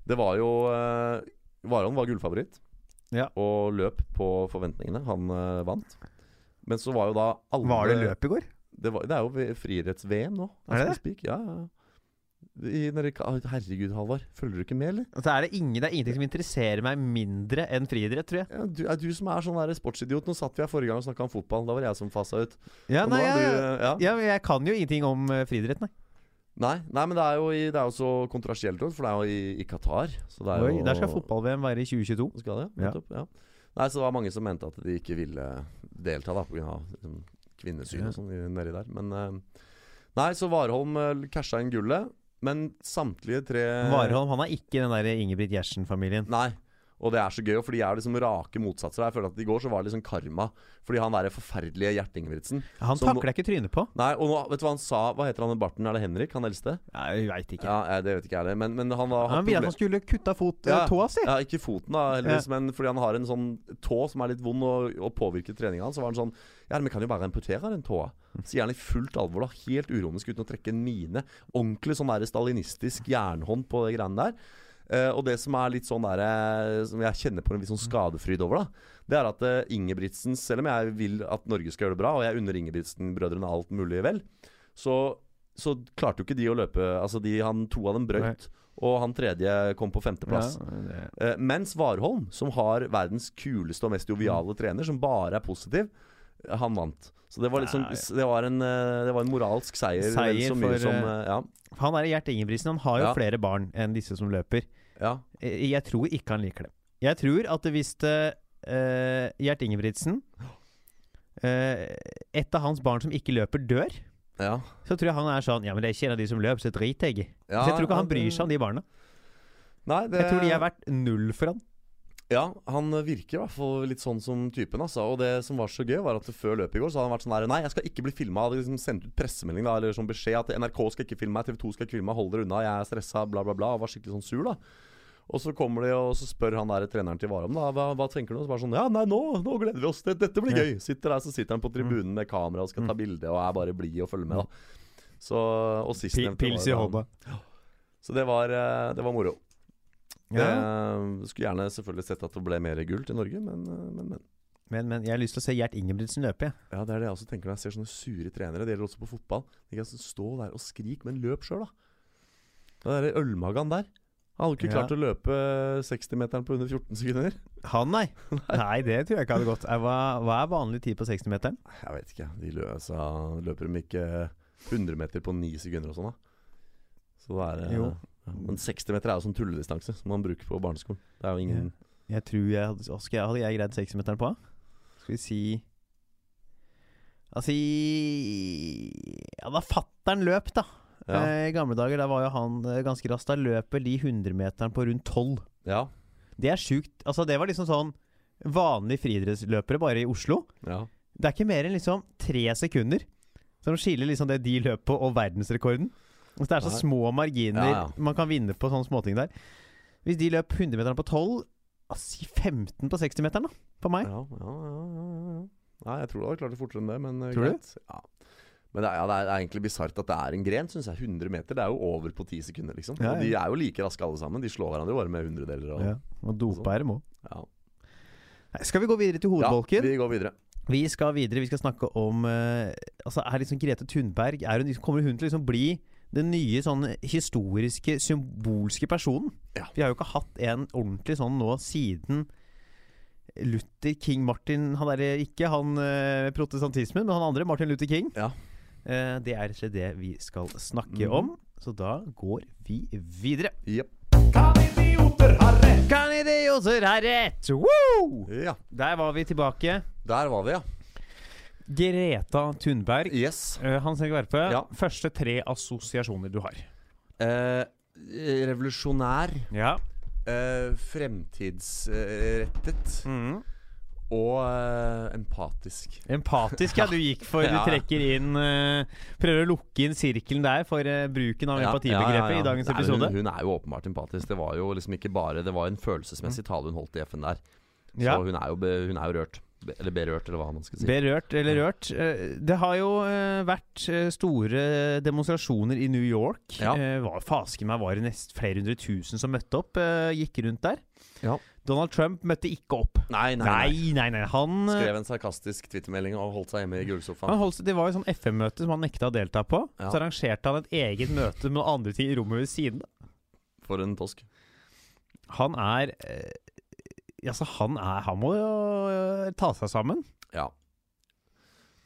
Det var jo uh, Warholm var gullfavoritt Ja. og løp på forventningene. Han eh, vant. Men så var jo da alle Var det løp i går? Det, var, det er jo friidretts-VM nå. Er det det? Ja, ja. I, herregud, Halvard. Følger du ikke med, eller? Altså, er det, ingen, det er ingenting som interesserer meg mindre enn friidrett, tror jeg. Ja, du, er du som er sånn der sportsidiot. Nå satt vi her forrige gang og snakka om fotball. Da var jeg som fasa ut. Ja, nei, du, ja. ja, men jeg kan jo ingenting om uh, friidrett, nei. Nei, nei, men det er jo, i, det er jo så kontroversielt, for det er jo i, i Qatar. Oi, jo, der skal fotball-VM være i 2022. Skal det? Ja. Nettopp, ja. Nei, så det var mange som mente at de ikke ville delta da pga. Liksom, kvinnesyn og sånn nedi der. Men eh, Nei, så Warholm uh, casha inn gullet. Men samtlige tre Warholm han er ikke den der Ingebrigt Gjertsen-familien. Nei. Og det er så gøy, for de er liksom rake motsatser. Jeg føler at I går så var det liksom karma. Fordi han der forferdelige Gjert Ingebrigtsen Han Så takler jeg ikke trynet på. Nei, og nå, vet du hva han sa? Hva heter han med barten? Er det Henrik? Han eldste? Jeg veit ikke. Ja, jeg, Det vet ikke jeg heller. Men, men han har Han ville at han skulle kutta fot, Ja. eh, tåa si. Ja, ikke foten, da, heldigvis, men fordi han har en sånn tå som er litt vond og, og påvirker treninga hans. Så var han sånn Ja, men vi kan jo bare amputere den tåa. Sier han i fullt alvor, da. Helt uronisk uten å trekke en mine. Ordentlig sånn der stalinistisk jernhånd på de greiene der. Eh, og det som er litt sånn der, eh, Som jeg kjenner på en viss sånn skadefryd over, da Det er at uh, Ingebrigtsen, selv om jeg vil at Norge skal gjøre det bra, og jeg unner Ingebrigtsen-brødrene alt mulig vel, så, så klarte jo ikke de å løpe Altså de, han, To av dem brøyt, og han tredje kom på femteplass. Ja, Eh, mens Warholm, som har verdens kuleste og mest joviale trener, som bare er positiv, han vant. Så det var, liksom, det var, en, eh, det var en moralsk seier. Seier for, som, eh, eh, ja, Han er Gjert Ingebrigtsen. Han har jo Ja. flere barn enn disse som løper. ja. Jeg tror ikke han liker det. Jeg tror at hvis det, eh, Gjert Ingebrigtsen uh, Et av hans barn som ikke løper, dør, ja. så tror jeg han er sånn Ja, men det er ikke en av de som løper, så driter jeg i. så jeg tror ikke han bryr seg om de barna. Nei, det, Jeg tror de er verdt null for han. Ja, han virker i hvert fall litt sånn som typen. Altså. Og det som var så gøy, var at før løpet i går Så hadde han vært sånn der Nei, jeg skal ikke bli filma. Hadde liksom sendt ut pressemelding da Eller sånn beskjed at NRK skal ikke filme meg, TV 2 skal ikke filme meg, hold dere unna, jeg er stressa, bla, bla, bla. Og var skikkelig sånn sur, da. Og så kommer de og så spør han der treneren til Warholm da hva, hva tenker du? Og så bare sånn Ja, nei, nå, nå gleder vi oss. Det, dette blir gøy. Sitter der, så sitter han på tribunen med kamera og skal ta bilde og er bare blid og følger med, da. Så Og sistnevnte Pils i hånda. Så det var, eh, det var moro. Ja. Jeg skulle gjerne selvfølgelig sett at det ble mer gull til Norge, men, eh, men, men. Men, men jeg har lyst til å se Gjert Ingebrigtsen løpe, Ja. Ja, det er det jeg også tenker når jeg ser sånne sure trenere. Det gjelder også på fotball. De kan stå der og skrike, men løp sjøl, da. Den derre ølmagan der. Han hadde ikke Ja. klart å løpe 60-meteren på under 14 sekunder. Han, nei. Nei, det tror jeg ikke hadde gått. Eh, Hva, hva er vanlig tid på 60-meteren? Jeg vet ikke. De løsa, løper de ikke 100 meter på 9 sekunder og sånn, da. Så det er eh, Jo. Ja. Men 60 meter er jo sånn tulledistanse som man bruker på barneskolen. Det er jo ingen Jeg tror jeg hadde, hva jeg, hadde jeg greid 60-meteren på? Skal vi si Altså Ja, da fatter'n løp, da. Ja. Eh, I gamle dager da var jo han eh, ganske rask. Da løper de 100-meteren på rundt 12. Ja. Det er sjukt. Altså, det var liksom sånn vanlige friidrettsløpere bare i Oslo. ja. Det er ikke mer enn liksom tre sekunder som skiller liksom det de løp på, og verdensrekorden. Altså, det er så små marginer Ja, ja. man kan vinne på sånne småting der. Hvis de løp 100-meteren på 12, ah, si 15 på 60-meteren, da. For meg. Ja, ja, ja, ja. Nei, jeg tror du hadde klart det fortere enn det, men Tror greit. du? Ja. Men det er, ja, det er er egentlig bisart at det er en gren, syns jeg. 100 meter, det er jo over på 10 sekunder, liksom. Ja, Og de er jo like raske alle sammen. De slår hverandre bare med hundredeler og Ja, og dopa er det må. ja. Skal vi gå videre til ja, vi går videre. vi skal videre. Vi skal snakke om uh, Altså Er liksom Grete Thunberg er hun, Kommer hun til å liksom bli den nye sånn historiske, symbolske personen? Ja. Vi har jo ikke hatt en ordentlig sånn nå siden Luther King Martin Han er ikke han eh, protestantismen, men han andre, Martin Luther King. Ja. Eh, det er ikke det vi skal snakke mm. om. Så da går vi videre. Yep. Kan idioter ha rett? Kan idioter ha rett? Woo! Ja. Der var vi tilbake. Der var vi, ja. Greta Thunberg. Yes. Uh, Hans Erik Verpe, Ja. første tre assosiasjoner du har. Eh, revolusjonær. Ja. Eh, fremtidsrettet. Mm. Og uh, empatisk. Empatisk, ja. Du gikk for Du trekker inn uh, Prøver å lukke inn sirkelen der for uh, bruken av Ja, empatibegrepet ja, i dagens Nei, episode. Hun, hun er jo åpenbart empatisk. Det var jo liksom ikke bare Det var en følelsesmessig tale hun holdt i FN der. Så hun, er jo hun er jo rørt. Eller berørt, eller hva man skal si. Berørt eller rørt. Eh, Det har jo eh, vært eh, store demonstrasjoner i New York. Ja. Fasken meg var det nest flere hundre tusen som møtte opp. Gikk rundt der. Ja. Donald Trump møtte ikke opp. Nei, nei, nei. Nei, nei. Han, Skrev en sarkastisk twittermelding og holdt seg hjemme i gullsofaen. det var jo sånn FM-møte som han nekta å delta på. Ja. Så arrangerte han et eget møte med noen andre ting i rommet ved siden. For en tosk. Han er Altså, han er Han må jo eh, ta seg sammen. Ja.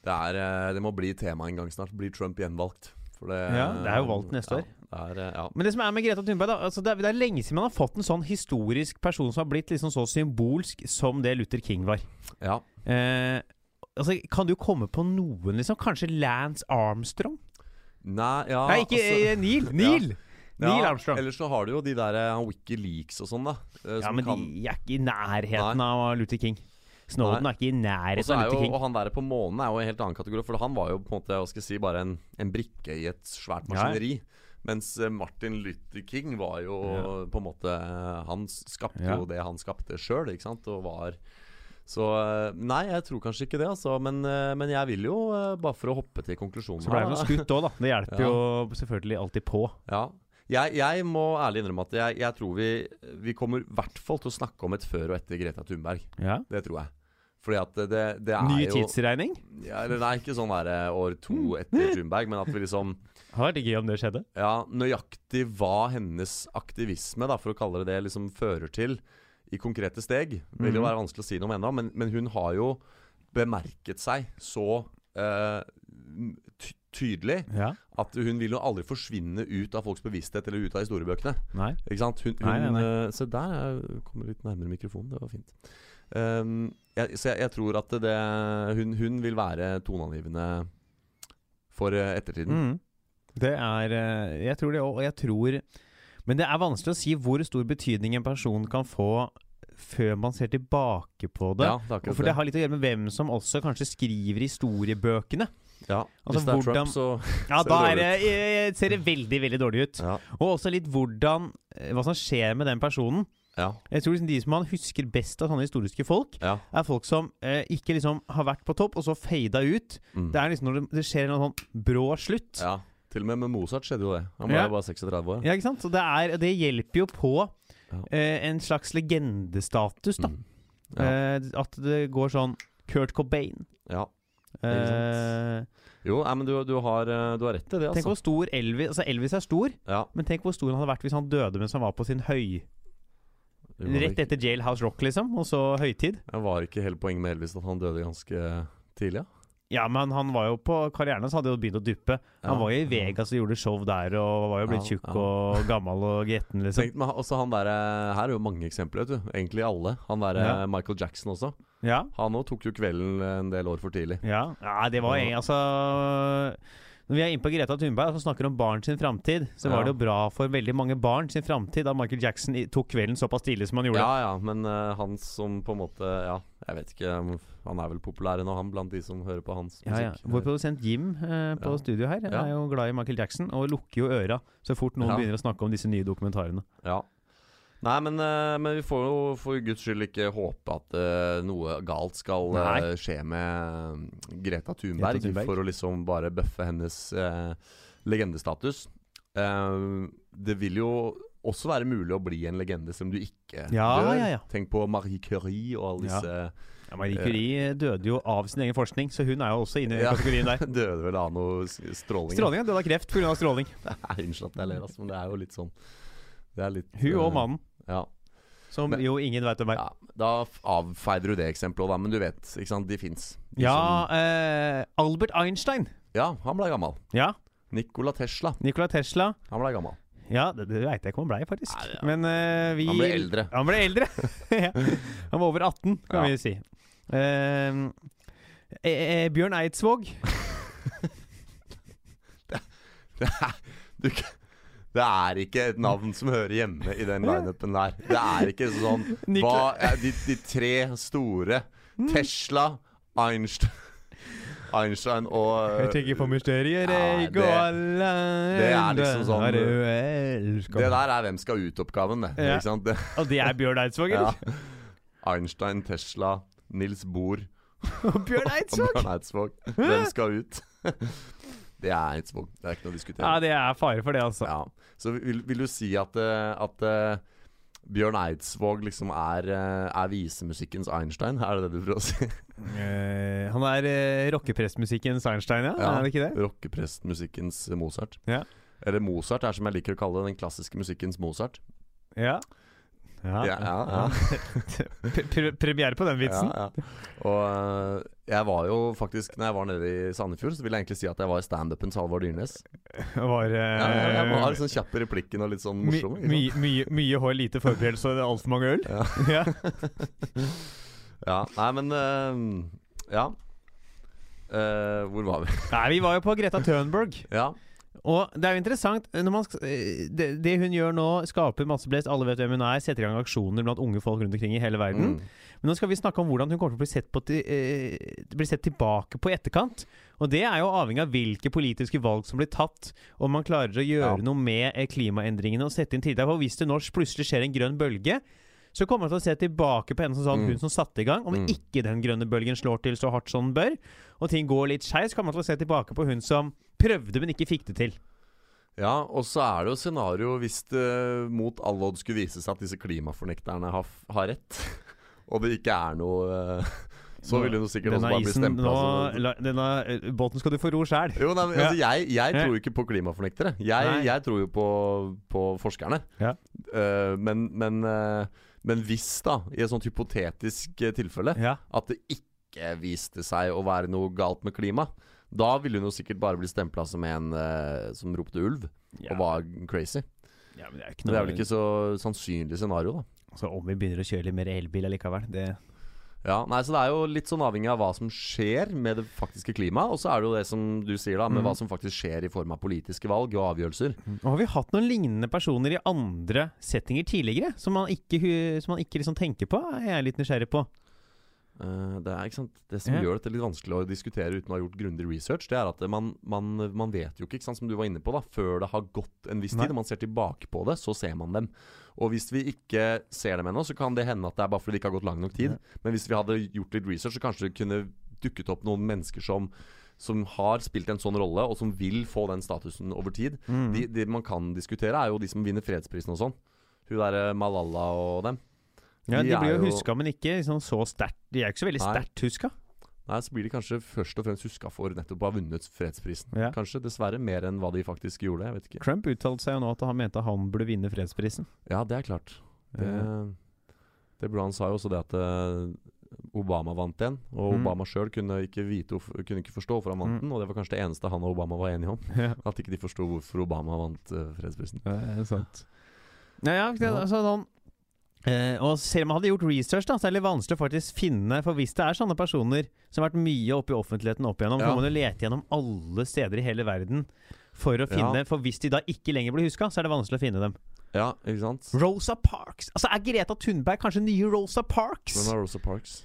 Det, er, eh, det må bli tema en gang snart. Blir Trump gjenvalgt? For det, Ja, det er jo valgt neste ja, år. Det er, eh, ja. Men det som er med Greta Thunberg, da altså det, er, det er lenge siden man har fått en sånn historisk person som har blitt liksom så symbolsk som det Luther King var. ja. Eh, altså, kan du komme på noen, liksom? Kanskje Lance Armstrong? Nei, ja Nei, ikke altså- Neil! Neil! Neil Ja, Armstrong. Ellers så har du jo de der eh, Wikileaks og sånn, da. eh, Ja, men kan- de er ikke i nærheten av Luther King. Snowden Nei. er ikke i nærheten av er Luther King. og han der på månen er jo en helt annen kategori, for han var jo på en måte, hva skal jeg si, bare en, en brikke i et svært maskineri. ja. Mens eh, Martin Luther King var jo Ja. på en måte Han skapte Ja. jo det han skapte sjøl, ikke sant, og var Så nei, jeg tror kanskje ikke det, altså. Men, men jeg vil jo, bare for å hoppe til konklusjonen Så ble han skutt òg, da. Det hjelper jo selvfølgelig alltid på. Ja. Jeg, jeg må ærlig innrømme at jeg, jeg tror vi Vi kommer i hvert fall til å snakke om et før og etter Greta Thunberg. Ja. Det tror jeg. Fordi at det, det, det er Ny jo tidsregning? ja, Nei, ikke sånn der eh, år to etter Thunberg, men at vi liksom Hadde vært gøy om det skjedde. Ja, nøyaktig hva hennes aktivisme, da, for å kalle det det, liksom fører til i konkrete steg, vil jo Mhm. være vanskelig å si noe om ennå. Men, men hun har jo bemerket seg så eh, tydelig Ja. at hun vil jo aldri forsvinne ut av folks bevissthet eller ut av historiebøkene. Nei. Ikke sant? Hun, hun, Nei, nei, nei. eh, Se der jeg kommer litt nærmere mikrofonen. Det var fint. Um, jeg, så jeg, jeg tror at det, hun, hun vil være toneangivende for eh, ettertiden. Mm. Det er eh, Jeg tror det òg, og jeg tror Men det er vanskelig å si hvor stor betydning en person kan få før man ser tilbake på det. Ja, det For det har litt å gjøre med hvem som også kanskje skriver historiebøkene. Ja, Altså, Hvis det er hvordan- Trump, så Ja, Ser da det det, ser det veldig, veldig dårlig ut. Ja. Og også litt hvordan eh, Hva som skjer med den personen. Ja. Jeg tror liksom De som man husker best av sånne historiske folk, ja. er folk som eh, ikke liksom har vært på topp, og så fada ut. Mm. Det er liksom når det, det skjer en sånn brå slutt. ja. Til og med med Mozart skjedde jo det. Han var jo bare 36 år. Ja, ikke sant? Så det, er, det hjelper jo på eh, en slags legendestatus, da. Mm. Eh, at det går sånn Kurt Cobain. ja. Eh, Jo, nei, men du, du, har, eh, du har rett i det, tenk altså. hvor stor Elvis Altså, Elvis er stor, Ja. men tenk hvor stor han hadde vært hvis han døde mens han var på sin høy... Rett etter Jailhouse Rock, liksom, og så høytid. Det var ikke hele poenget med Elvis at han døde ganske tidlig? Ja? Ja, men han var jo på karrieren hans hadde jo begynt å duppe. Han Ja, var jo i. Vegas og gjorde show der, og var jo blitt Ja, tjukk ja. og gammel og gretten, liksom. Tenk, men også han der, eh, Her er jo mange eksempler, vet du. Egentlig alle. Han derre Ja. Michael Jackson også. Ja. Han òg tok jo kvelden en del år for tidlig. Ja, ja det var egentlig Altså Når vi er inne på Greta Thunberg som snakker om barn sin framtid, så var Ja. det jo bra for veldig mange barn sin framtid da Michael Jackson tok kvelden såpass tidlig som han gjorde. Ja ja, men uh, han som på en måte Ja, jeg vet ikke. Han er vel populær nå, han, blant de som hører på hans Ja, ja. musikk. Vår produsent Jim eh, på Ja. studio her Ja. er jo glad i Michael Jackson og lukker jo øra så fort noen Ja. begynner å snakke om disse nye dokumentarene. Ja. Nei, men, eh, men vi får jo for guds skyld ikke håpe at eh, noe galt skal eh, skje med mm, Greta Thunberg, Greta Thunberg. for å liksom bare bøffe hennes eh, legendestatus. Det vil jo også være mulig å bli en legende som du ikke Ja, dør. ja, ja. Tenk på Marie Curie og alle disse Ja, Marie Curie døde jo av sin egen forskning, så hun er jo også inne i Ja. kategorien der. Døde vel av noe stråling? stråling. ja. Døde av kreft pga. stråling. Nei, Unnskyld at jeg ler, altså, men det er jo litt sånn Det er litt Hun og eh, mannen, Ja. som Men- jo ingen veit hvem er. Ja, Da avfeider du det eksempelet da. Men du vet, ikke sant, de fins. Ja, eh, Albert Einstein. ja, han ble gammel. Ja. Nikola Tesla, Nikola Tesla. han ble gammel. Ja, det, det veit jeg ikke om han blei, faktisk. Nei, ja. Men eh, vi Han ble eldre. Han ble eldre. ja. Han var over 18, kan Ja. vi si. Eh, eh, eh, Bjørn Eidsvåg. Det er, du, det er ikke et navn som hører hjemme i den lineupen der. Det er ikke sånn Hva de, de tre store Tesla, Einstein Einstein og Jeg tenker på mysterier Ja, det- det er liksom sånn-. Det der er Hvem skal ut-oppgaven, det. Ja. Det, Og det er Bjørn Eidsvåg, ja. Einstein, Tesla, Nils Bohr Og Bjørn Eidsvåg! Bjørn Eidsvåg. Hvem skal ut? Det er Eidsvåg. Det er ikke noe å diskutere. Ja, det er fare for det, altså. Ja. Så vil, vil du si at, eh, at uh, Bjørn Eidsvåg liksom er, eh, er visemusikkens Einstein? Er det det du prøver å si? Uh, han er uh, rockeprestmusikkens Einstein, ja? Ja. Er det ikke det? Rockeprestmusikkens Mozart. Ja. Eller Mozart er som jeg liker å kalle det, den klassiske musikkens Mozart. Ja. Ja, Ja, ja, ja. Pre- pre premiere på den vitsen. Og øh, jeg var jo faktisk Når jeg var nede i Sandefjord, så vil jeg egentlig si at jeg var standupens Halvor Dyrnes. Var uh, Ja, jeg var litt sånn kjapp i replikken og litt sånn morsom. My, sant? mye, mye, hår, lite forberedelse og altfor mange øl? Ja. ja. Ja, nei, men uh, Ja. Uh, hvor var vi? Nei, vi var jo på Greta Thunberg. Ja. Og det er jo interessant når man, eh, det, det hun gjør nå, skaper masse blest. Alle vet hvem hun er. Setter i gang aksjoner blant unge folk rundt omkring i hele verden. Mm. Men nå skal vi snakke om hvordan hun kommer til å bli sett, på til, eh, bli sett tilbake på i etterkant. Og det er jo avhengig av hvilke politiske valg som blir tatt. Om man klarer å gjøre Ja. noe med eh, klimaendringene og sette inn tiltak. For hvis det nå plutselig skjer en grønn bølge, så kommer man til å se tilbake på henne som sånn, Mm. hun som satte i gang. Om Mm. ikke den grønne bølgen slår til så hardt som den bør, og ting går litt skeis, så kommer man til å se tilbake på hun som prøvde, men ikke fikk det til. Ja, og så er det jo scenario hvis det mot all odds skulle vise seg at disse klimafornekterne har, har rett, og det ikke er noe eh, Så vil hun sikkert også Denne bare bli stempla altså. denne eh, båten skal du få ro sjæl. Altså, jeg, jeg tror ikke på klimafornektere. Jeg, jeg tror jo på, på forskerne. Ja. Uh, men, men, eh, men hvis, da, i et sånt hypotetisk eh, tilfelle, Ja. at det ikke viste seg å være noe galt med klima, da ville hun jo sikkert bare bli stempla som en eh, som ropte ulv og var crazy. Ja, men det er ikke noe det er vel ikke så sannsynlig scenario, da. Altså, Om vi begynner å kjøre litt mer elbil allikevel, det Ja, nei, så Det er jo litt sånn avhengig av hva som skjer med det faktiske klimaet. Og så er det jo det som du sier, da, med mm. hva som faktisk skjer i form av politiske valg og avgjørelser. Og har vi hatt noen lignende personer i andre settinger tidligere, som man ikke, som man ikke liksom tenker på? er litt nysgjerrig på. Uh, det er Det som yeah. gjør dette litt vanskelig å diskutere uten å ha gjort grundig research, det er at man, man, man vet jo ikke, ikke sant, som du var inne på, da før det har gått en viss Nei. tid, og man ser tilbake på det, så ser man dem. Og hvis vi ikke ser dem ennå, så kan det hende at det er bare fordi det ikke har gått lang nok tid. Ja. Men hvis vi hadde gjort litt research, så kanskje det kunne dukket opp noen mennesker som som har spilt en sånn rolle, og som vil få den statusen over tid. Mm. De, de man kan diskutere, er jo de som vinner fredsprisen og sånn. Hun derre Malala og dem. ja, de de blir jo jo- huska, men ikke liksom så sterkt. De er ikke så veldig sterkt huska. Nei, så blir de kanskje først og fremst huska for nettopp å ha vunnet fredsprisen. Ja. Kanskje dessverre mer enn hva de faktisk gjorde. Jeg vet ikke. Trump uttalte seg jo nå at han mente han burde vinne fredsprisen. Ja, det er klart. Det, det han sa jo også det at eh, Obama vant den. Og Mm. Obama sjøl kunne, kunne ikke forstå hvorfor han vant Mm. den. Og det var kanskje det eneste han og Obama var enige om. ja. At ikke de forsto hvorfor Obama vant eh, fredsprisen. Ja, det er sant. Ja, ja, altså eh, Og selv om man hadde gjort research, da, så er det litt vanskelig å faktisk finne For hvis det er sånne personer som har vært mye oppe i offentligheten opp igjennom, så Ja. må man jo lete gjennom alle steder i hele verden for å finne Ja. For hvis de da ikke lenger blir huska, så er det vanskelig å finne dem. Ja, ikke sant? Rosa Parks! Altså Er Greta Thunberg kanskje nye Rosa Parks? Hvem er Rosa Parks?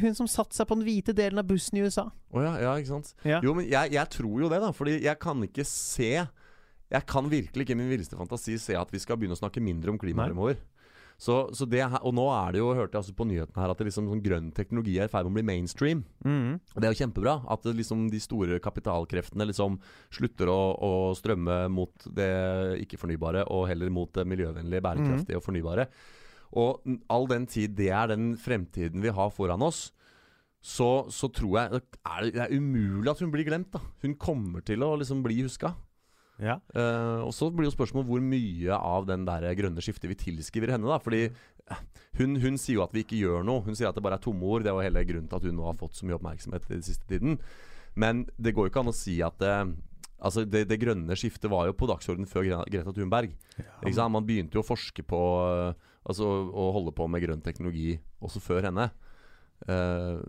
Hun som satte seg på den hvite delen av bussen i USA. Oh, ja, ja, ikke sant? Ja. Jo, men jeg, jeg tror jo det, da. Fordi jeg kan ikke se Jeg kan virkelig ikke i min villeste fantasi se at vi skal begynne å snakke mindre om klima fremover. Så, så det Og nå er det jo, hørte jeg også på nyhetene her, at det liksom sånn grønn teknologi er i ferd med å bli mainstream. Mm. Og Det er jo kjempebra. At det liksom de store kapitalkreftene liksom slutter å, å strømme mot det ikke-fornybare, og heller mot det miljøvennlige, bærekraftige og fornybare. Og all den tid det er den fremtiden vi har foran oss, så, så tror jeg er det, det er umulig at hun blir glemt. da Hun kommer til å liksom bli huska. Ja. Uh, og så blir jo spørsmålet hvor mye av den der grønne skiftet vi tilskriver henne. da Fordi eh, hun, hun sier jo at vi ikke gjør noe. Hun sier at det bare er tomme ord. Det er jo hele grunnen til at hun nå har fått så mye oppmerksomhet i den siste tiden. Men det går jo ikke an å si at det, Altså det, det grønne skiftet var jo på dagsordenen før Gre- Greta Thunberg. Sant? Man begynte jo å forske på eh, Altså å holde på med grønn teknologi også før henne. Eh,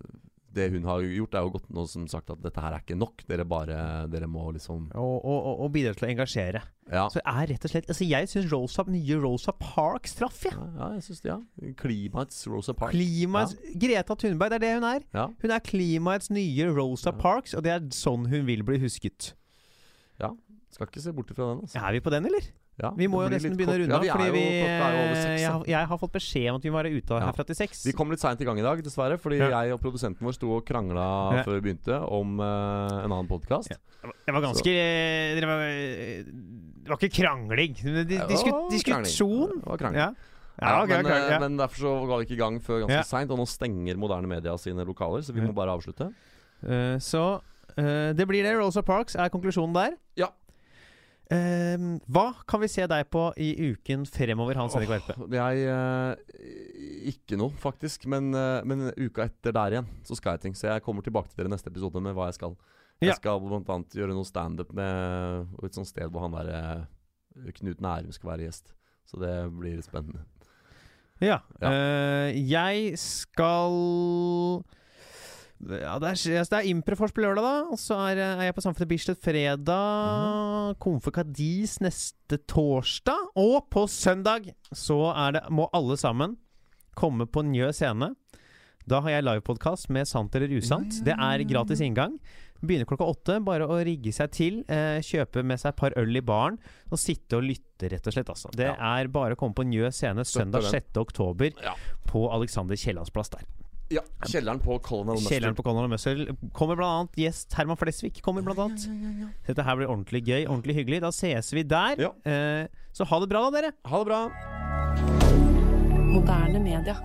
det hun har gjort, er jo gått nå som sagt at dette her er ikke nok. Dere bare Dere må liksom Og, og, og, bidra til å engasjere. Ja. Så er rett og slett Altså Jeg syns Rosa, nye Rosa Parks traff, jeg. Ja, ja, jeg synes det, ja. Klimaets Rosa Parks. Klimaets Greta Thunberg, det er det hun er. Ja. Hun er klimaets nye Rosa Ja. Parks, og det er sånn hun vil bli husket. Ja. Skal ikke se bort ifra den. Altså. Er vi på den, eller? Ja, Vi må jo nesten begynne å runde av, er fordi vi jeg, har- jeg har fått beskjed om at vi må være ute Ja. herfra til seks. Vi kom litt seint i gang i dag, dessverre. Fordi Ja. jeg og produsenten vår sto og krangla Ja. før vi begynte om uh, en annen podkast. Ja. Det var ganske det var, Det var ikke krangling. Det di- Ja, Disku, diskusjon. Det var krangling. Ja. Ja, ok, men, okay, eh, ja. men derfor så ga vi ikke i gang før ganske Ja. seint, og nå stenger moderne media sine lokaler, så vi Ja. må bare avslutte. Uh, så uh, det blir det. Rosa Parks er konklusjonen der. Ja. Eh, hva kan vi se deg på i uken fremover, Hans Henrik Verpe? Oh, Jeg uh, Ikke noe, faktisk. Men, uh, men uka etter der igjen så skal jeg ting. Så jeg kommer tilbake til dere neste episode med hva jeg skal. Jeg Ja. skal annet gjøre noe standup med et sånt sted hvor han der eh, Knut Nærum skal være gjest. Så det blir spennende. Ja. Ja. Jeg skal ja, det er, altså, det er Improfors på lørdag, da. Og så er, er jeg på Samfunnet Bislett fredag. Komfe Kadis neste torsdag. Og på søndag så er det, må alle sammen komme på Njø scene. Da har jeg livepodkast med Sant eller usant. Det er gratis inngang. Begynner klokka åtte. Bare å rigge seg til. Eh, kjøpe med seg et par øl i baren og sitte og lytte, rett og slett. Altså. Det Ja. er bare å komme på Njø scene søndag den. 6. oktober Ja. på Alexander Kiellands plass der. Ja kjelleren på Colonel Mustard. Kjelleren på Colonel Muscle. Kommer blant annet gjest Herman Flesvig. Kommer blant annet. Dette her blir ordentlig gøy, ordentlig hyggelig. Da ses vi der. Ja. Eh, så ha det bra, da, dere. Ha det bra. Moderne media.